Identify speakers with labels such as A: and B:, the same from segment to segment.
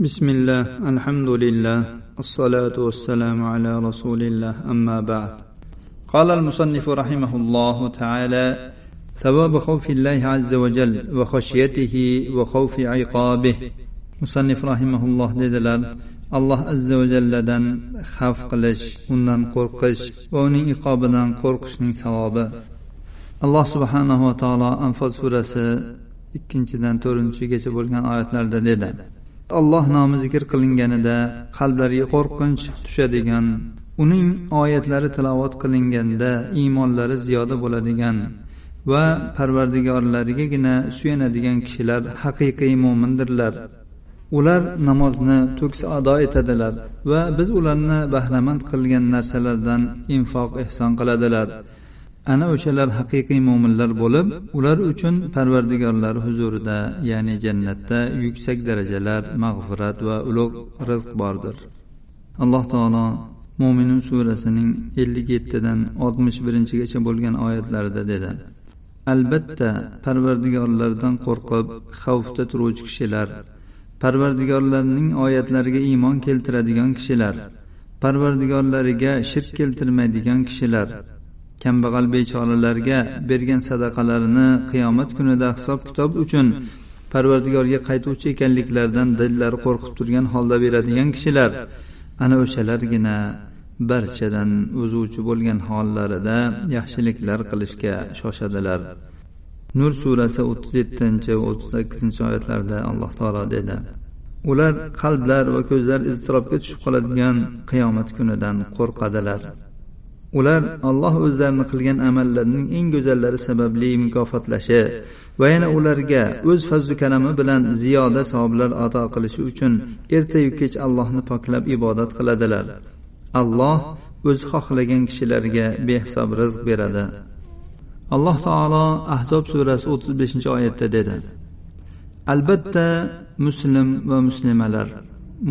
A: بسم الله الحمد لله الصلاة والسلام على رسول الله أما بعد. قال المصنف رحمه الله تعالى ثواب خوف الله عز وجل وخشيته وخوف عقابه. مصنف رحمه الله دلال الله عز وجل دن خاف قلش ونن قرقش وني إقاب دن قرقش ثواب الله سبحانه وتعالى أنفذ فرسه 2-4 آيات لدن دلال alloh nomi zikr qilinganida qalblariga qo'rqinch tushadigan uning oyatlari tilovat qilinganda iymonlari ziyoda bo'ladigan va parvardigorlarigagina suyanadigan kishilar haqiqiy mo'mindirlar. Ular namozni to'kis ado etadilar va biz ularni bahramand qilgan narsalardan infoq ehson qiladilar. Ana o'shalar haqiqiy mo'minlar bo'lib ular uchun parvardigorlari huzurida ya'ni jannatda yuksak darajalar mag'firat va ulug' rizq bordir. Alloh taolo mo'minun surasining ellik yettidan oltmish birinchigacha bo'lgan oyatlarida dedi. Albatta parvardigorlardan qo'rqib xavfda turuvchi kishilar parvardigorlarining oyatlariga iymon keltiradigan kishilar parvardigorlariga shirk keltirmaydigan kishilar kambag'al bechoralarga bergan sadaqalarini qiyomat kunida hisob kitob uchun parvardigorga qaytuvchi ekanliklaridan dillari qo'rqib turgan holda beradigan kishilar ana o'shalargina barchadan o'zuvchi bo'lgan hollarida yaxshiliklar qilishga shoshadilar. Nur surasi o'ttiz yettinchi va o'ttiz sakkizinchi oyatlarda alloh taolo dedi ular qalblar va ko'zlar iztirobga tushib qoladigan qiyomat kunidan qo'rqadilar. Ular alloh o'zlarini qilgan amallarining eng go'zallari sababli mukofotlashi va yana ularga o'z fazlu karami bilan ziyoda savoblar ato qilishi uchun ertayu kech allohni poklab ibodat qiladilar. Alloh o'zi xohlagan kishilarga behisob rizq beradi. Alloh taolo ahzob surasi o'ttiz beshinchi oyatda dedi. Albatta muslim va muslimalar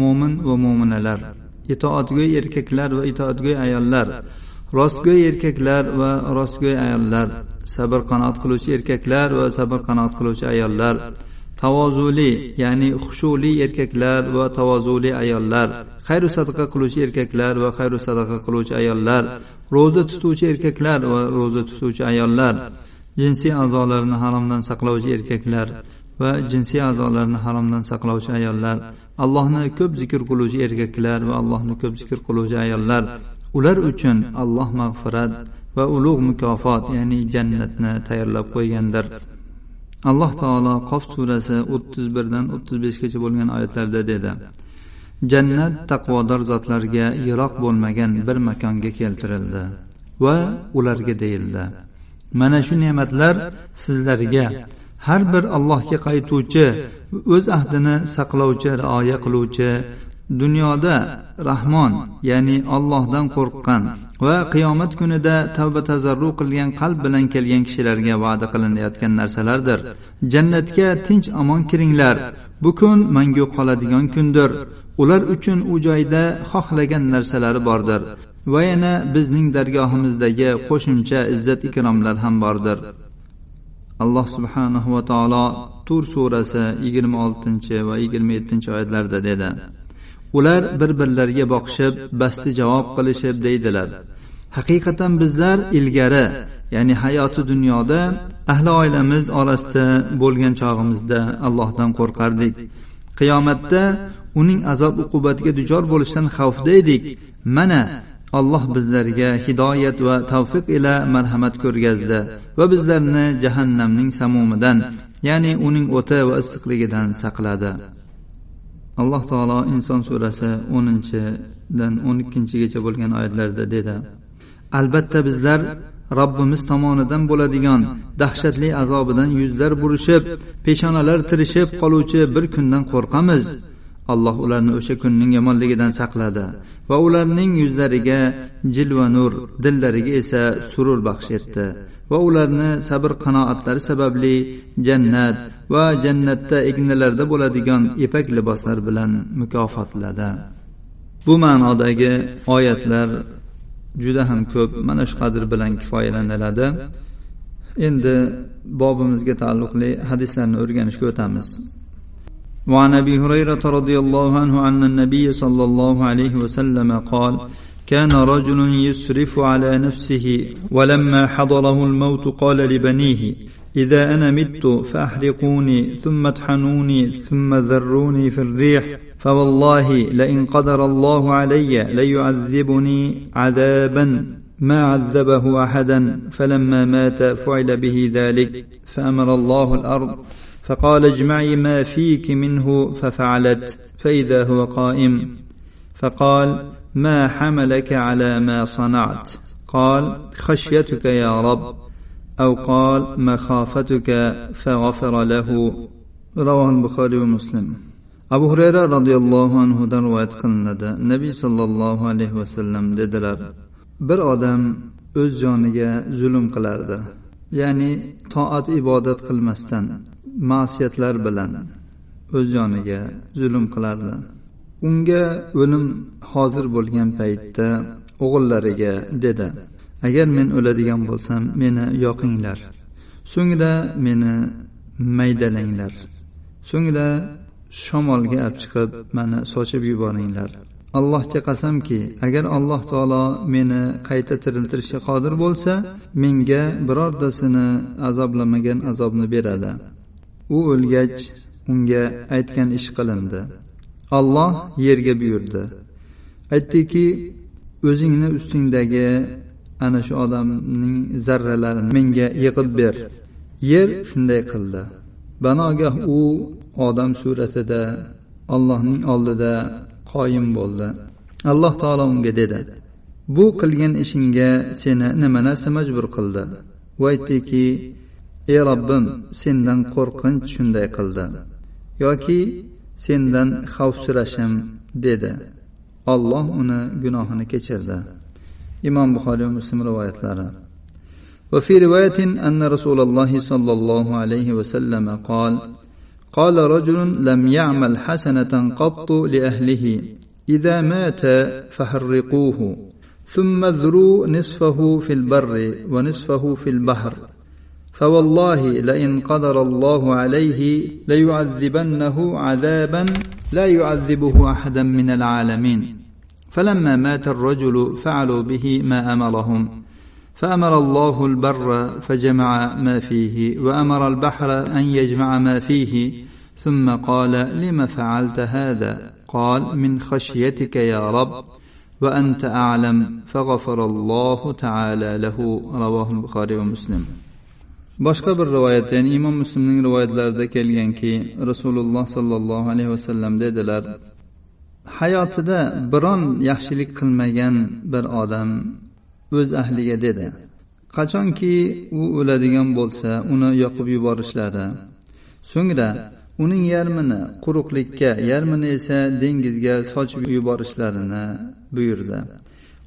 A: mo'min va mo'minalar itoatgo'y erkaklar va itoatgo'y ayollar rostgo'y erkaklar va rostgo'y ayollar sabr qanoat qiluvchi erkaklar va sabr qanoat qiluvchi ayollar tavozuli ya'ni xushuli erkaklar va tavozuli ayollar xayru sadaqa qiluvchi erkaklar va xayru sadaqa qiluvchi ayollar ro'za tutuvchi erkaklar va ro'za tutuvchi ayollar jinsiy a'zolarini haromdan saqlovchi erkaklar va jinsiy a'zolarni haromdan saqlovchi ayollar allohni ko'p zikr qiluvchi erkaklar va allohni ko'p zikr qiluvchi ayollar ular uchun alloh mag'firat va ulug' mukofot ya'ni jannatni tayyorlab qo'ygandir. Alloh taolo qof surasi o'ttiz birdan o'ttiz beshgacha bo'lgan oyatlarda dedi. Jannat taqvodor zotlarga yiroq bo'lmagan bir makonga keltirildi va ularga deyildi. Mana shu ne'matlar sizlarga har bir allohga qaytuvchi o'z ahdini saqlovchi rioya qiluvchi dunyoda rahmon ya'ni ollohdan qo'rqqan va qiyomat kunida tavba tazarru qilgan qalb bilan kelgan kishilarga va'da qilinayotgan narsalardir. Jannatga tinch omon kiringlar. Bu kun mangu qoladigan kundir. Ular uchun u joyda xohlagan narsalari bordir. Va yana bizning dargohimizdagi qo'shimcha izzat ikromlar ham bordir. Alloh subhanahu va taolo tur surasi yigirma oltinchi va yigirma yettinchi oyatlarda dedi. Ular bir birlariga boqishib basti javob qilishib deydilar. Haqiqatan bizlar ilgari ya'ni hayoti dunyoda ahli oilamiz orasida bo'lgan chog'imizda allohdan qo'rqardik. Qiyomatda uning azob uqubatiga duchor bo'lishdan xavfda edik mana alloh bizlarga hidoyat va tavfiq ila marhamat ko'rgazdi va bizlarni jahannamning samumidan ya'ni uning o'ti va issiqligidan saqladi. Alloh taolo inson surasi o'ninchidan o'n ikkinchigacha bo'lgan oyatlarda dedi albatta bizlar robbimiz tomonidan bo'ladigan dahshatli azobidan yuzlar burishib peshonalar tirishib qoluvchi bir kundan qo'rqamiz. Alloh ularni o'sha kunning yomonligidan saqladi va ularning yuzlariga jilva nur dillariga esa surur baxsh etdi va ularni sabr qanoatlari sababli jannat va jannatda ignalarda bo'ladigan ipak liboslar bilan mukofotladi. Bu ma'nodagi oyatlar juda ham ko'p mana shu qadr bilan kifoyalaniladi. Endi bobimizga taalluqli hadislarni o'rganishga o'tamiz. وعن أبي هريرة رضي الله عنه أن النبي صلى الله عليه وسلم قال كان رجل يسرف على نفسه ولما حضره الموت قال لبنيه إذا أنا مت فأحرقوني ثم اطحنوني ثم ذروني في الريح فوالله لئن قدر الله علي ليعذبني عذابا ما عذبه احدا فلما مات فعل به ذلك فأمر الله الأرض فقال اجمعي ما فيك منه ففعلت فاذا هو قائم فقال ما حملك على ما صنعت قال خشيتك يا رب او قال مخافتك فغفر له رواه البخاري ومسلم abu hurayra roziyallohu anhudan rivoyat qilinadi nabiy sollallohu alayhi vasallam dedilar bir odam o'z joniga zulm qilardi ya'ni toat ibodat qilmasdan ma'siyatlar bilan o'z joniga zulm qilardi. Unga o'lim hozir bo'lgan paytda o'g'illariga dedi agar men o'ladigan bo'lsam meni yoqinglar. So'ngra meni maydalanglar. So'ngra shamolga olib chiqib mani sochib yuboringlar. Allohga qasamki agar alloh taolo meni qayta tiriltirishga qodir bo'lsa menga birortasini azoblamagan azobni beradi. U o'lgach unga aytgan ish qilindi. Alloh yerga buyurdi. Aytdiki o'zingni ustingdagi ana shu odamning zarralarini menga yig'ib ber. Yer shunday qildi. Banogah u odam suratida allohning oldida qoyim bo'ldi. Alloh taolo unga dedi bu qilgan ishingga seni nima narsa majbur qildi? U aytdiki ey robbim sendan qo'rqinch shunday qildi yoki sendan xavfsirashim dedi olloh uni gunohini kechirdi imom buxoriy va muslim rivoyatlari وفي رواية أن رسول الله صلى الله عليه وسلم قال قال رجل لم يعمل حسنة قط لأهله إذا مات فحرقوه ثم اذروا نصفه في البر ونصفه في البحر فوالله لئن قدر الله عليه ليعذبنه عذابا لا يعذبه احدا من العالمين. فلما مات الرجل فعلوا به ما أمرهم. فأمر الله البر فجمع ما فيه وأمر البحر أن يجمع ما فيه. ثم قال لم فعلت هذا؟ قال من خشيتك يا رب وأنت أعلم فغفر الله تعالى له رواه البخاري ومسلم. Boshqa bir rivoyatda ya'ni imom muslimning rivoyatlarida kelganki rasululloh sollallohu alayhi vasallam dedilar hayotida biron yaxshilik qilmagan bir odam o'z ahliga dedi qachonki u o'ladigan bo'lsa uni yoqib yuborishlari. So'ngra uning yarmini quruqlikka yarmini esa dengizga sochib yuborishlarini buyurdi.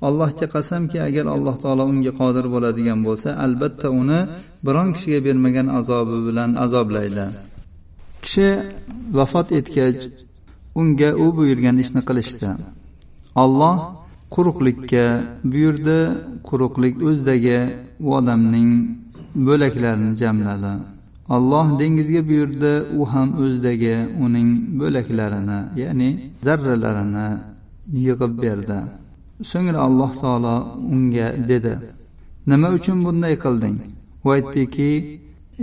A: Allohga qasamki agar alloh taolo unga qodir bo'ladigan bo'lsa albatta uni biron kishiga bermagan azobi bilan azoblaydi. Kishi vafot etgach unga u buyurgan ishni qilishdi. Olloh quruqlikka buyurdi quruqlik o'zidagi u odamning bo'laklarini jamladi. Alloh dengizga buyurdi u ham o'zidagi uning bo'laklarini ya'ni zarralarini yig'ib berdi. so'ngra alloh taolo unga dedi nima uchun bunday qilding u aytdiki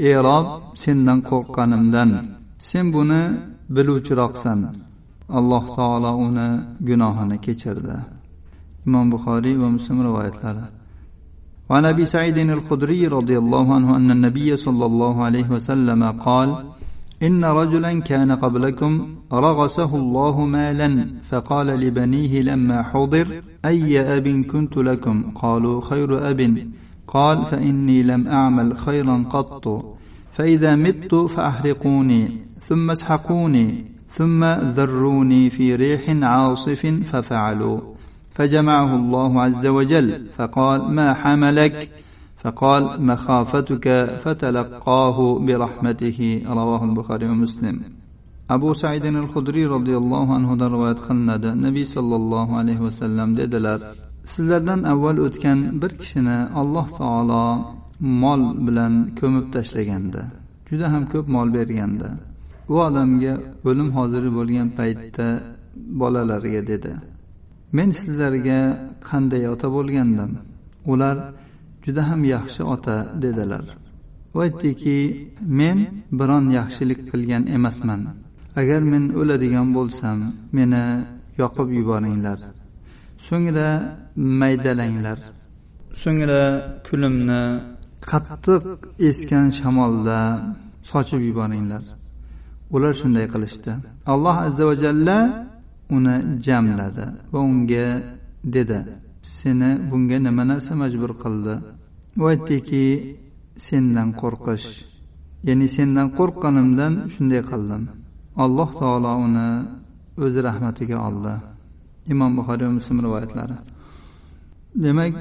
A: ey rob sendan qo'rqqanimdan sen buni biluvchiroqsan alloh taolo uni gunohini kechirdi imom buxoriy va muslim rivoyatlari وعن ابي سعيد الخدري رضي الله عنه ان النبي صلى الله عليه وسلم قال إن رجلا كان قبلكم رغسه الله مالا فقال لبنيه لما حضر أي أب كنت لكم؟ قالوا خير أب. قال فإني لم أعمل خيرا قط فإذا مت فأحرقوني ثم اسحقوني ثم ذروني في ريح عاصف ففعلوا فجمعه الله عز وجل فقال ما حملك؟ فقال مخافتك فتلقاه برحمته رواه البخاري ومسلم abu saidin al hudriy roziyallohu anhudan rivoyat qilinadi nabiy sollallohu alayhi vasallam dedilar sizlardan avval o'tgan bir kishini alloh taolo mol bilan ko'mib tashlaganda juda ham ko'p mol berganda u odamga o'lim hozir bo'lgan paytda bolalariga dedi men sizlarga qanday ota bo'lgandim ular juda ham yaxshi ota dedilar. U aytdiki men biron yaxshilik qilgan emasman. Agar men o'ladigan bo'lsam meni yoqib yuboringlar. So'ngra maydalanglar. So'ngra kulimni qattiq esgan shamolda sochib yuboringlar. Ular shunday qilishdi. Alloh azza va jalla uni jamladi va unga dedi seni bunga nima narsa majbur qildi? U aytdiki sendan qo'rqish. Ya'ni sendan qo'rqqanimdan shunday qildim. Alloh taolo uni o'zi rahmatiga oldi. Imom buxoriy va muslim rivoyatlari. Demak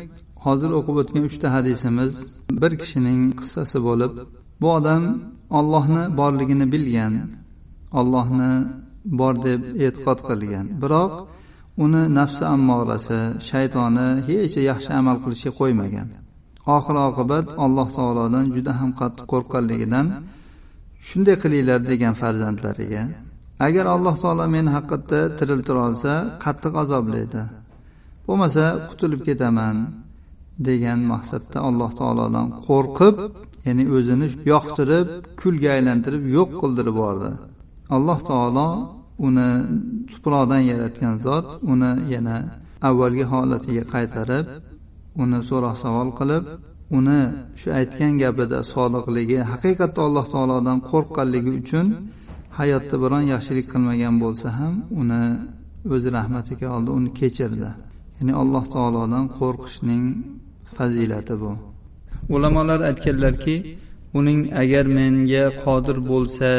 A: hozir o'qib o'tgan uchta hadisimiz bir kishining qissasi bo'lib bu odam ollohni borligini bilgan ollohni bor deb e'tiqod qilgan. Biroq uni nafsi ammorasi shaytoni hech yaxshi amal qilishga qo'ymagan. Oxir oqibat alloh taolodan juda ham qattiq qo'rqqanligidan shunday qilinglar degan farzandlariga agar alloh taolo meni haqiqatda tiriltira olsa qattiq azoblaydi bo'lmasa qutulib ketaman degan maqsadda alloh taolodan qo'rqib ya'ni o'zini yoqtirib kulga aylantirib yo'q qildirib yubordi alloh taolo uni tuproqdan yaratgan zot uni yana avvalgi holatiga qaytarib uni so'roq savol qilib uni shu aytgan gapida sodiqligi haqiqatda alloh taolodan qo'rqqanligi uchun hayotda biron yaxshilik qilmagan bo'lsa ham uni o'zi rahmatiga oldi uni kechirdi. Ya'ni alloh taolodan qo'rqishning fazilati bu. Ulamolar aytganlarki uning agar menga qodir bo'lsa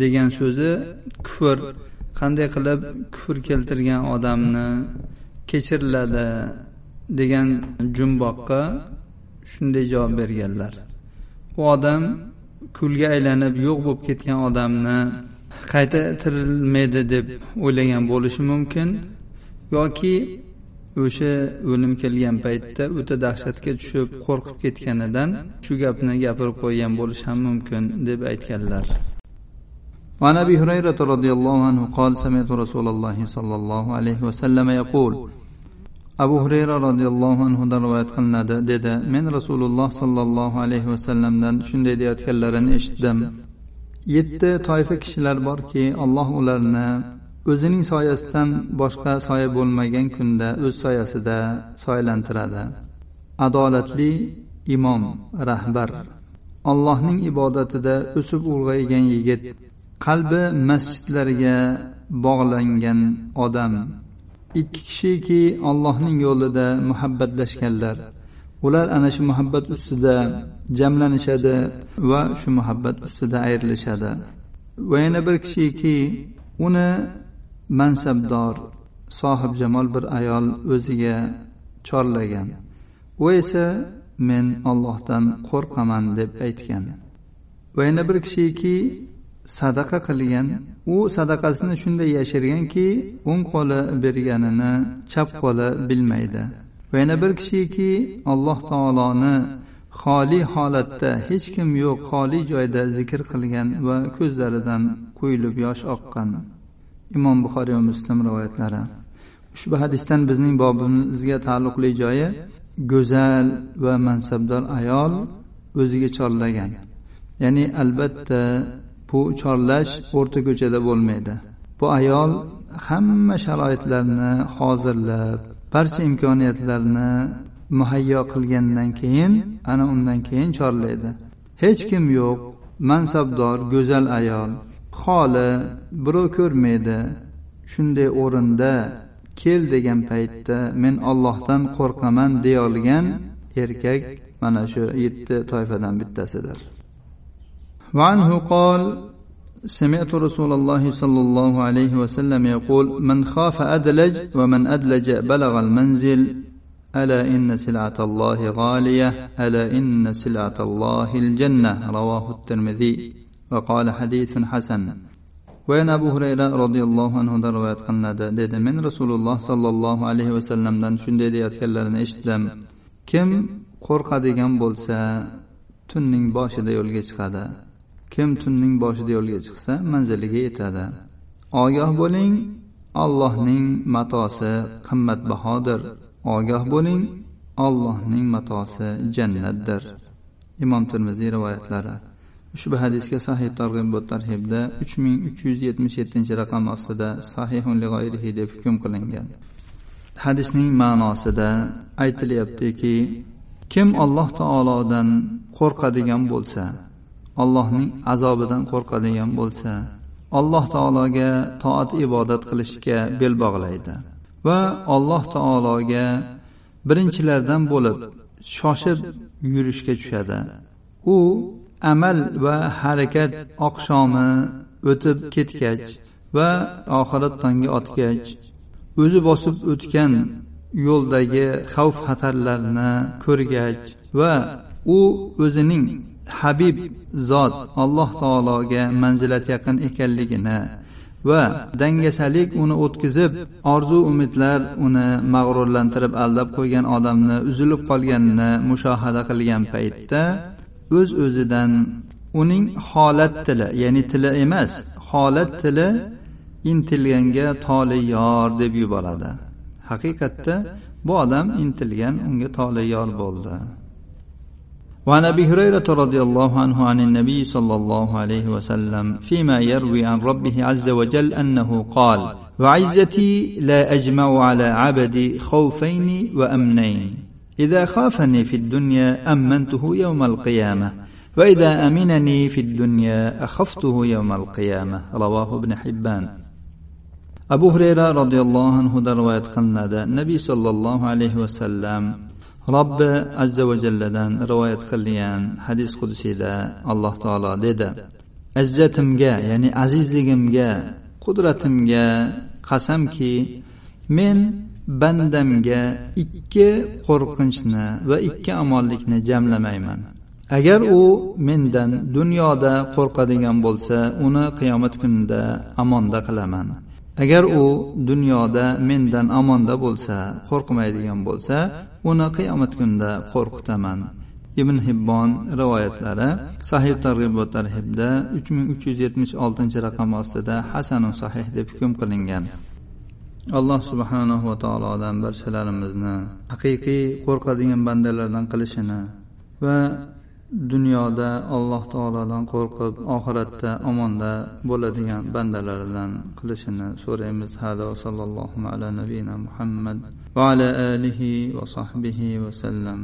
A: degan so'zi kufr. Qanday qilib kufr keltirgan odamni kechiriladi degan jumboqqa shunday javob berganlar. U odam kulga aylanib yo'q bo'lib ketgan odamni qayta tirilmaydi deb o'ylagan bo'lishi mumkin yoki o'sha o'lim kelgan paytda o'ta dahshatga tushib qo'rqib ketganidan shu gapni gapirib qo'ygan bo'lishi ham mumkin deb aytganlar.
B: وعن ابي هريره رضي الله عنه قال سمعت رسول الله صلى الله عليه وسلم يقول abu hurayra roziyallohu anhudan rivoyat qilinadi dedi men rasululloh sollallohu alayhi vasallamdan shunday deyayotganlarini eshitdim yetti toifa kishilar borki alloh ularni o'zining soyasidan boshqa soya bo'lmagan kunda o'z soyasida soylantiradi adolatli imom rahbar allohning ibodatida o'sib ulg'aygan yigit qalbi masjidlarga bog'langan odam. Ikki kishiki allohning yo'lida muhabbatlashganlar. Ular ana shu muhabbat ustida jamlanishadi va shu muhabbat ustida ayrilishadi. Va yana bir kishiki uni mansabdor sohibjamol bir ayol o'ziga chorlagan. U esa men ollohdan qo'rqaman deb aytgan. Va yana bir kishiki sadaqa qilgan u sadaqasini shunday yashirganki o'ng qo'li berganini chap qo'li bilmaydi. Va yana bir kishiki alloh taoloni xoli holatda hech kim yo'q xoli joyda zikr qilgan va ko'zlaridan quyilib yosh oqqan. Imom buxoriy va muslim rivoyatlari. Ushbu hadisdan bizning bobimizga taalluqli joyi go'zal va mansabdor ayol o'ziga chorlagan. Ya'ni albatta bu chorlash o'rta ko'chada bo'lmaydi. Bu ayol hamma sharoitlarni hozirlab barcha imkoniyatlarni muhayyo qilgandan keyin ana undan keyin chorlaydi. Hech kim yo'q mansabdor go'zal ayol. Xoli birov ko'rmaydi shunday o'rinda kel degan paytda men ollohdan qo'rqaman deyolgan erkak mana shu yetti toifadan bittasidir.
A: وعنه قال سمعت رسول الله صلى الله عليه وسلم يقول من خاف أدلج ومن أدلج بلغ المنزل ألا إن سلعة الله غالية ألا إن سلعة الله الجنة. رواه الترمذي وقال حديث حسن. وين أبو هريرة رضي الله عنه روايات قلنادى dedi men rasululloh sollallohu alayhi vasallamdan shunday deyayotganlarini eshitdim kim qo'rqadigan bo'lsa tunning boshida yo'lga chiqadi
B: kim tunning boshida yo'lga chiqsa manziliga yetadi. Ogoh bo'ling allohning matosi qimmatbahodir. Ogoh bo'ling allohning matosi jannatdir. Imom termiziy rivoyatlari. Ushbu hadisga sahih targ'ib tarhibda uch ming uch yuz yetmish yettinchi raqam ostida sahihun deb hukm qilingan. Hadisning ma'nosida aytilyaptiki kim alloh taolodan qo'rqadigan bo'lsa allohning azobidan qo'rqadigan bo'lsa alloh taologa toat ibodat qilishga bel bog'laydi. Va alloh taologa birinchilardan bo'lib shoshib yurishga tushadi. U amal va harakat oqshomi o'tib ketgach va oxirat tongi otgach o'zi bosib o'tgan yo'ldagi xavf xatarlarni ko'rgach va u o'zining habib zot alloh taologa manzilat yaqin ekanligini va dangasalik uni o'tkazib orzu umidlar uni mag'rurlantirib aldab qo'ygan odamni uzilib qolganini mushohada qilgan paytda o'z öz o'zidan uning holat tili ya'ni tili emas holat tili intilganga toliyor deb yuboradi. Haqiqatda bu odam intilgan unga toliyor bo'ldi. وعن أبي هريرة رضي الله عنه عن النبي صلى الله عليه وسلم فيما يروي عن ربه عز وجل أنه قال وعزتي لا أجمع على عبدي خوفين وأمنين. إذا خافني في الدنيا أمنته يوم القيامة وإذا أمنني في الدنيا أخفته يوم القيامة. رواه ابن حبان. abu hurayra roziyallohu anhudan rivoyat qilinadi nabiy sollallohu alayhi vasallam robbi azza va jalladan rivoyat qilgan hadis qudusiyda alloh taolo dedi izzatimga ya'ni azizligimga qudratimga qasamki men bandamga ikki qo'rqinchni va ikki omonlikni jamlamayman. Agar u mendan dunyoda qo'rqadigan bo'lsa uni qiyomat kunida amonda qilaman. Agar u dunyoda mendan amonda bo'lsa qo'rqmaydigan bo'lsa uni qiyomat kunida qo'rqitaman. Ibn hibbon rivoyatlari sahih targ'ibot tarhibda uch ming uch yuz yetmish oltinchi raqam ostida hasanu sahih deb hukm qilingan. Alloh subhanahu va taolodan barchalarimizni haqiqiy qo'rqadigan bandalardan qilishini va dunyoda alloh taolodan qo'rqib oxiratda omonda bo'ladigan bandalaridan qilishini so'raymiz. Hada va sallallohu ala nabiyina muhammad va ala alihi va sahbihi vasallam